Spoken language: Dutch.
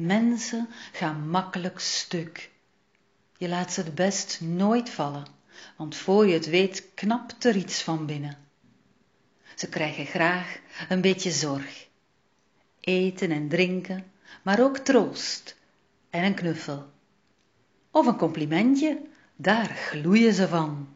Mensen gaan makkelijk stuk. Je laat ze het best nooit vallen want voor je het weet knapt er iets van binnen. Ze krijgen graag een beetje zorg. Eten en drinken maar ook troost en een knuffel. Of een complimentje daar gloeien ze van.